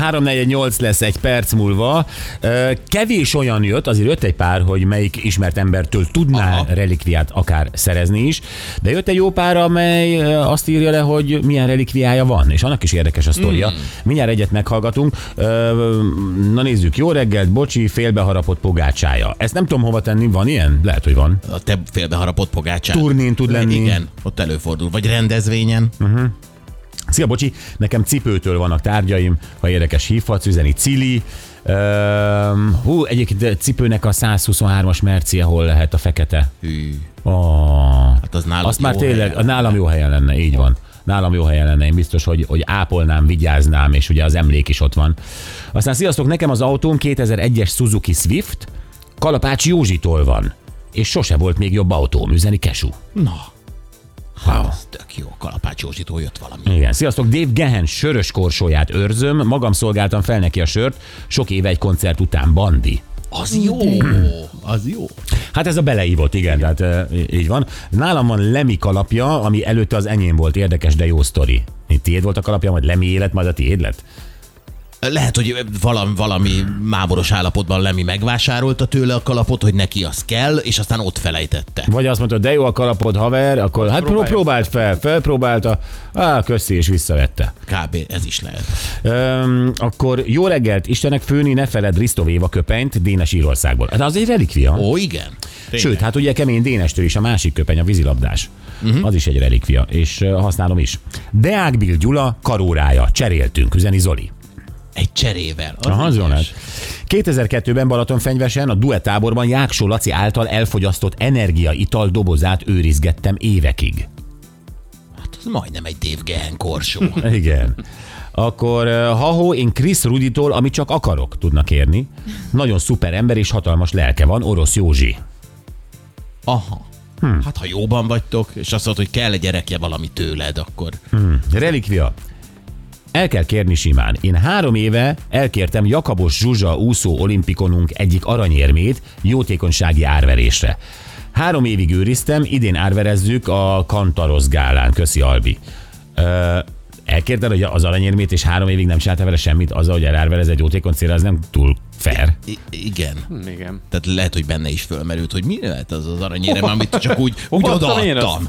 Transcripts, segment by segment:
348 lesz egy perc múlva. Kevés olyan jött, azért jött egy pár, hogy melyik ismert embertől tudná Aha. relikviát akár szerezni is, de jött egy jó pár, amely azt írja le, hogy milyen relikviája van, és annak is érdekes a sztoria. Mm. Mindjárt egyet meghallgatunk. Na nézzük, jó reggelt, bocsi, félbeharapott pogácsája. Ezt nem tudom hova tenni, van ilyen? Lehet, hogy van. A te félbeharapott pogácsán. Turnén tud lenni. Igen, ott előfordul. Vagy rendezvényen. Szia, bocsi, nekem cipőtől vannak tárgyaim, ha érdekes hívhatsz, üzeni Cili. Um, hú, egyébként cipőnek a 123-as mercie, hol lehet a fekete? Hű. Oh, Hát az nálad azt már tényleg, helyen nálam jó helyen lenne, így van. Nálam jó helyen lenne, én biztos, hogy, hogy ápolnám, vigyáznám, és ugye az emlék is ott van. Aztán sziasztok, nekem az autóm 2001-es Suzuki Swift, Kalapács Józsitól van, és sose volt még jobb autóm, üzeni Kesu. Na. Hát, ez tök jó. Kalapács Józsitól jött valami. Igen, sziasztok, Dave Gehen sörös korsóját őrzöm, magam szolgáltam fel neki a sört, sok éve egy koncert után, Bandi. Az jó. Az jó. Hát ez a beleívott, igen, igen. tehát így van. Nálam van Lemi kalapja, ami előtte az enyém volt, érdekes, de jó sztori. Tiéd volt a kalapja, majd Lemi élet, majd a tiéd lett? Lehet, hogy valami, valami mámoros állapotban Lemi megvásárolta tőle a kalapot, hogy neki az kell, és aztán ott felejtette. Vagy azt mondta, de jó a kalapod, haver, akkor hát pró- próbált fel, felpróbálta, á, köszi, és visszavette. Kb. ez is lehet. Öm, akkor jó reggelt, Istenek főni, ne feled Risztov Éva köpenyt Dénes Írországból. Hát az egy relikvia. Ó, igen. Sőt, hát ugye kemény Dénestől is a másik köpeny, a vízilabdás. Uh-huh. Az is egy relikvia, és használom is. Deák Bill Gyula karórája, cseréltünk, üzeni Zoli. Egy cserével. Az Aha, az hát. 2002-ben Balatonfenyvesen a Duett táborban Jáksó Laci által elfogyasztott energiaital dobozát őrizgettem évekig. Hát az majdnem egy Dave Gehen korsó. Igen. Akkor uh, ha-ho, én Chris Ruditól, amit csak akarok, tudnak kérni. Nagyon szuper ember és hatalmas lelke van, Orosz Józsi. Aha. Hmm. Hát ha jóban vagytok, és azt mondod, hogy kell egy gyerekje valami tőled, akkor Relikvia. El kell kérni simán. Én három éve elkértem Jakabos Zsuzsa úszó olimpikonunk egyik aranyérmét jótékonysági árverésre. Három évig őriztem, idén árverezzük a Kantarosz gálán. Köszi, Albi. Ö, elkérted hogy az aranyérmét, és három évig nem csináltál vele semmit, azzal, hogy elárverez egy jótékony célra, az nem túl fair. I- igen. Igen. Tehát lehet, hogy benne is fölmerült, hogy mi lehet az az aranyérem, amit csak úgy, úgy én odaadtam.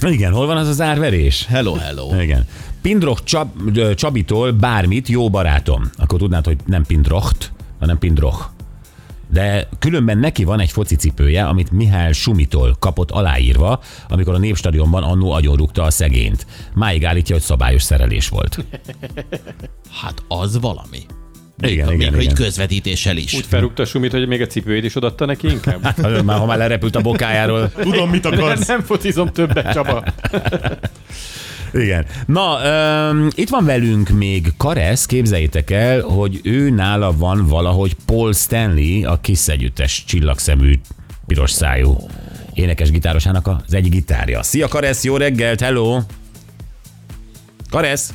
Igen, hol van az az árverés? Hello, hello. Igen. Pindroch Csab, Csabitól bármit, jó barátom. Akkor tudnád, hogy nem Pindrocht, hanem Pindroch. De különben neki van egy focicipője, amit Mihály Sumitól kapott aláírva, amikor a Népstadionban annó agyonrúgta a szegényt. Máig állítja, hogy szabályos szerelés volt. Hát az valami. Igen, még, igen, még igen. egy közvetítéssel is. Úgy felrúgta sumit, hogy még a cipőjét is odaadta neki inkább. Hát, Már, ha már lerepült a bokájáról. Tudom, mit Nem, akarsz. nem focizom többet, Csaba. Igen. Na, um, itt van velünk még Karesz, képzeljétek el, hogy ő nála van valahogy Paul Stanley, a Kiss együttes csillagszemű, piros szájú énekes gitárosának az egyik gitárja. Szia Karesz, jó reggelt, hello! Karesz?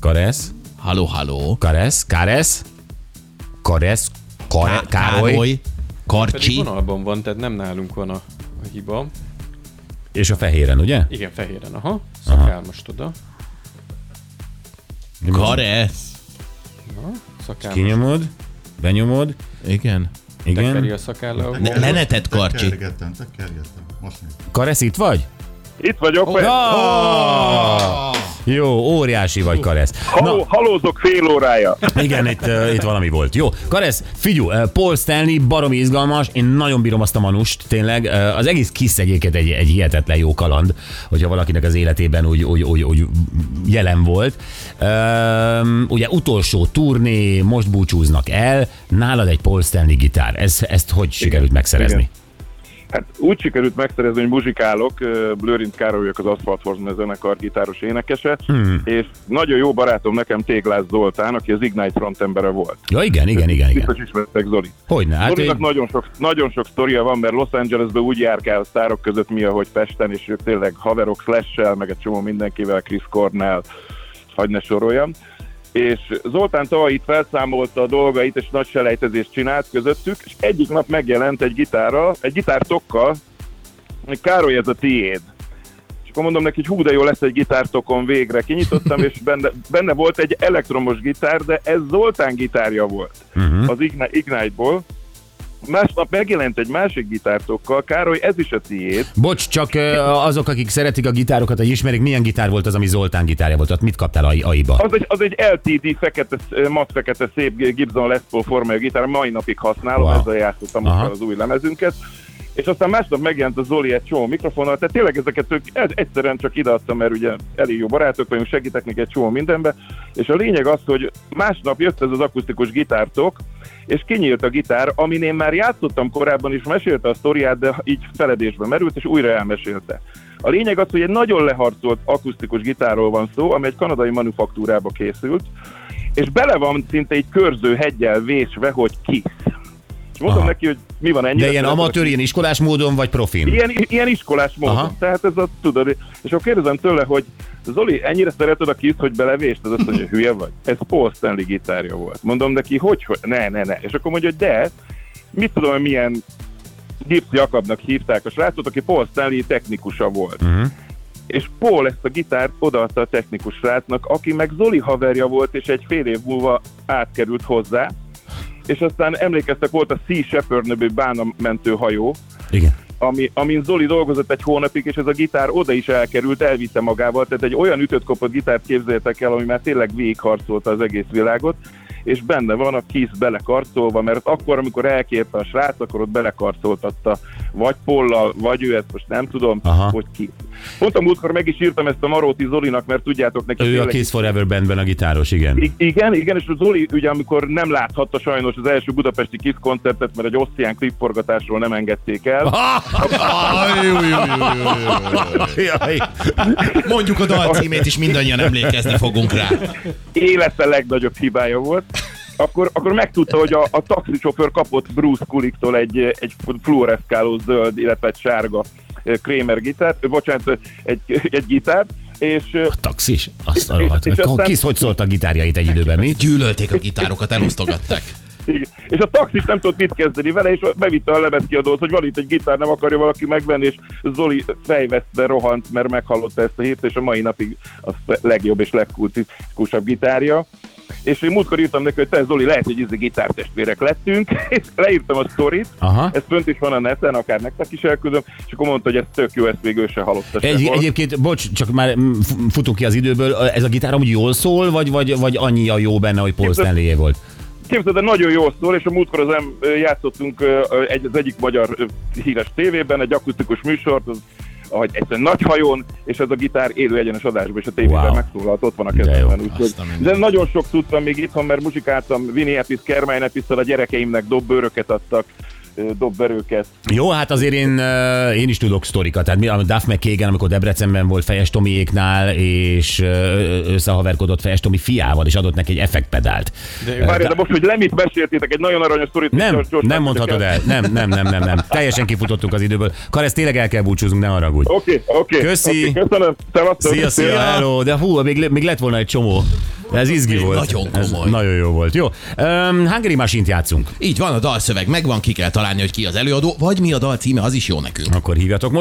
Karesz? Halló, halló. Karesz? Karesz? Karesz? Kare, Ká- Károly? Pedig Karcsi. vonalban van, tehát nem nálunk van a, a hiba. És a fehéren, ugye? Igen, fehéren, aha. Szakál most oda. Karesz. Szakál most Kinyomod, benyomod, Igen. tekeri igen. a szakállal. Ne- Lenetet, Karcsi. Tekergettem, tekergettem. Most. Karesz itt vagy? Itt vagyok, oh. Oh! Jó, óriási vagy, Karesz. Haló, halózok fél órája. Igen, itt, uh, itt valami volt. Jó, Karesz, figyú, uh, Paul Stanley baromi izgalmas, én nagyon bírom azt a manust, tényleg. Uh, az egész kis egyébként egy, egy hihetetlen jó kaland, hogyha valakinek az életében úgy, úgy, úgy, úgy jelen volt. Uh, ugye utolsó turné, most búcsúznak el, nálad egy Paul Stanley gitár. Ez, ezt hogy sikerült megszerezni? Igen. Hát úgy sikerült megszerezni, hogy muzsikálok, Blőrinc Károly vagyok az Asphalt Horseman zenekar gitáros énekese, hmm. és nagyon jó barátom nekem Téglász Zoltán, aki az Ignite frontembere volt. Ja, igen, igen, igen, igen. Biztos ismertek Zoli. Hogyne, hát Zolinak én... nagyon sok, nagyon sok sztoria van, mert Los Angelesben úgy járkál a sztárok között mi, ahogy Pesten, és ők tényleg haverok Slash-sel, meg egy csomó mindenkivel, Chris Cornell, hagy ne soroljam. És Zoltán tavaly itt felszámolta a dolgait, és nagy selejtezést csinált közöttük, és egyik nap megjelent egy gitárral, egy gitártokkal, hogy Károly, ez a tiéd. És akkor mondom neki, hogy hú, de jó lesz egy gitártokon végre. Kinyitottam, és benne, benne volt egy elektromos gitár, de ez Zoltán gitárja volt, uh-huh. az Igni- Ignite-ból. Másnap megjelent egy másik gitártokkal, Károly, ez is a tiéd. Bocs, csak azok, akik szeretik a gitárokat, hogy ismerik, milyen gitár volt az, ami Zoltán gitárja volt? Ott mit kaptál AI- AI-ba? Az egy, az egy LTD fekete, mat fekete szép Gibson Les Paul formájú gitár, mai napig használom, Wow. ezzel játszottam az új lemezünket. És aztán másnap megjelent a Zoli egy csomó mikrofonnal, tehát tényleg ezeket ők egyszerűen csak ideadtam, mert ugye elég jó barátok vagyunk, segítek neki egy csomó mindenbe. És a lényeg az, hogy másnap jött ez az akusztikus gitártok, és kinyílt a gitár, amin én már játszottam korábban is, mesélte a sztoriát, de így feledésbe merült, és újra elmesélte. A lényeg az, hogy egy nagyon leharcolt akusztikus gitárról van szó, ami egy kanadai manufaktúrába készült, és bele van szinte egy körző hegyel vésve, hogy ki. Mondom Aha. neki, hogy mi van ennyire. De ilyen amatőr, ilyen iskolás módon, vagy profin? Ilyen, ilyen iskolás módon. Aha. Tehát ez a, tudod, és akkor kérdezem tőle, hogy Zoli, ennyire szereted a kiszt, hogy belevést? Az azt mondja, hülye vagy. Ez Paul Stanley gitárja volt. Mondom neki, hogy, hogy? Ne, ne, ne. És akkor mondja, hogy de, mit tudom, hogy milyen Gibbs Jakabnak hívták a srácot, aki Paul Stanley technikusa volt. Uh-huh. És Paul ezt a gitárt odaadta a technikus srácnak, aki meg Zoli haverja volt, és egy fél év múlva átkerült hozzá. És aztán emlékeztek, volt a Sea Shepherd nevű bánamentő hajó, Igen. ami, amin Zoli dolgozott egy hónapig, és ez a gitár oda is elkerült, elvitte magával, tehát egy olyan ütött kopott gitárt képzeljétek el, ami már tényleg végigharcolta az egész világot, és benne van a kis belekarcolva, mert akkor, amikor elkérte a srác, akkor ott belekarcoltatta, vagy Pollal, vagy ő, ezt most nem tudom, Aha. hogy ki. Pont a múltkor meg is írtam ezt a Maróti Zolinak, mert tudjátok neki. Ő a Kiss Forever bandben a gitáros, igen. I- igen, igen, és a Zoli ugye amikor nem láthatta sajnos az első budapesti Kiss koncertet, mert egy Oszcián klipforgatásról nem engedték el. Mondjuk a dal címét is mindannyian emlékezni fogunk rá. élete legnagyobb hibája volt, akkor, akkor megtudta, hogy a, a taxisofőr kapott Bruce Kulicktól egy, egy fluoreszkáló zöld, illetve egy sárga eh, Kramer gitárt, eh, bocsánat, egy, egy gitárt, és A taxis? Azt a És- rohadt. és aztán- Kiss hogy szólt a gitárjait egy időben, mi? Gyűlölték a gitárokat, elosztogatták. Igen. És a taxis nem tudott mit kezdeni vele, és bevitte a lemezkiadót, hogy van itt egy gitár, nem akarja valaki megvenni, és Zoli fejvesztve rohant, mert meghallotta ezt a hírt, és a mai napig a legjobb és legkultikusabb gitárja. És én múltkor írtam neki, hogy te Zoli, lehet, hogy izé gitártestvérek lettünk, és leírtam a sztorit, Aha. ez fönt is van a neten, akár nektek is elküldöm, és akkor mondta, hogy ez tök jó, ezt még ő se hallotta Egy, egyébként, bocs, csak már mm, futunk ki az időből, ez a gitár amúgy jól szól, vagy, vagy, vagy annyi a jó benne, hogy Paul Stanley volt? Képzeld, de nagyon jól szól, és a múltkor az em, játszottunk egy, az egyik magyar híres tévében, egy akusztikus műsort, az, ahogy egy nagy hajón, és ez a gitár élő egyenes adásban, és a tévében Wow. megszólalt, ott van a kezemben. Úgyhogy, de nagyon sok van még itthon, mert muzsikáltam Vinnie Appice, Kermine Appice-szal, a gyerekeimnek dobbőröket adtak, ö, dobberőket. Jó, hát azért én, én is tudok sztorikat. Tehát mi a Duff McKagan, amikor Debrecenben volt Fejes Tomiéknál, és összehaverkodott Fejes Tomi fiával, és adott neki egy effektpedált. De Várj, de most, hogy Lemit meséltétek, egy nagyon aranyos sztorit. Nem, gyorsan nem mondhatod el. Nem, nem, nem, nem, nem. Teljesen kifutottunk az időből. Karesz, tényleg el kell búcsúznunk, ne haragudj. Oké, oké. Köszi. oké, Köszönöm. Szia, szia, hello. De hú, még, még lett volna egy csomó. Ez izgi volt. nagyon Ez komoly. nagyon jó volt. Jó. Um, Hungary Machine-t játszunk. Így van, a dalszöveg megvan, ki kell találni, hogy ki az előadó, vagy mi a dal címe, az is jó nekünk. Akkor hívjatok most.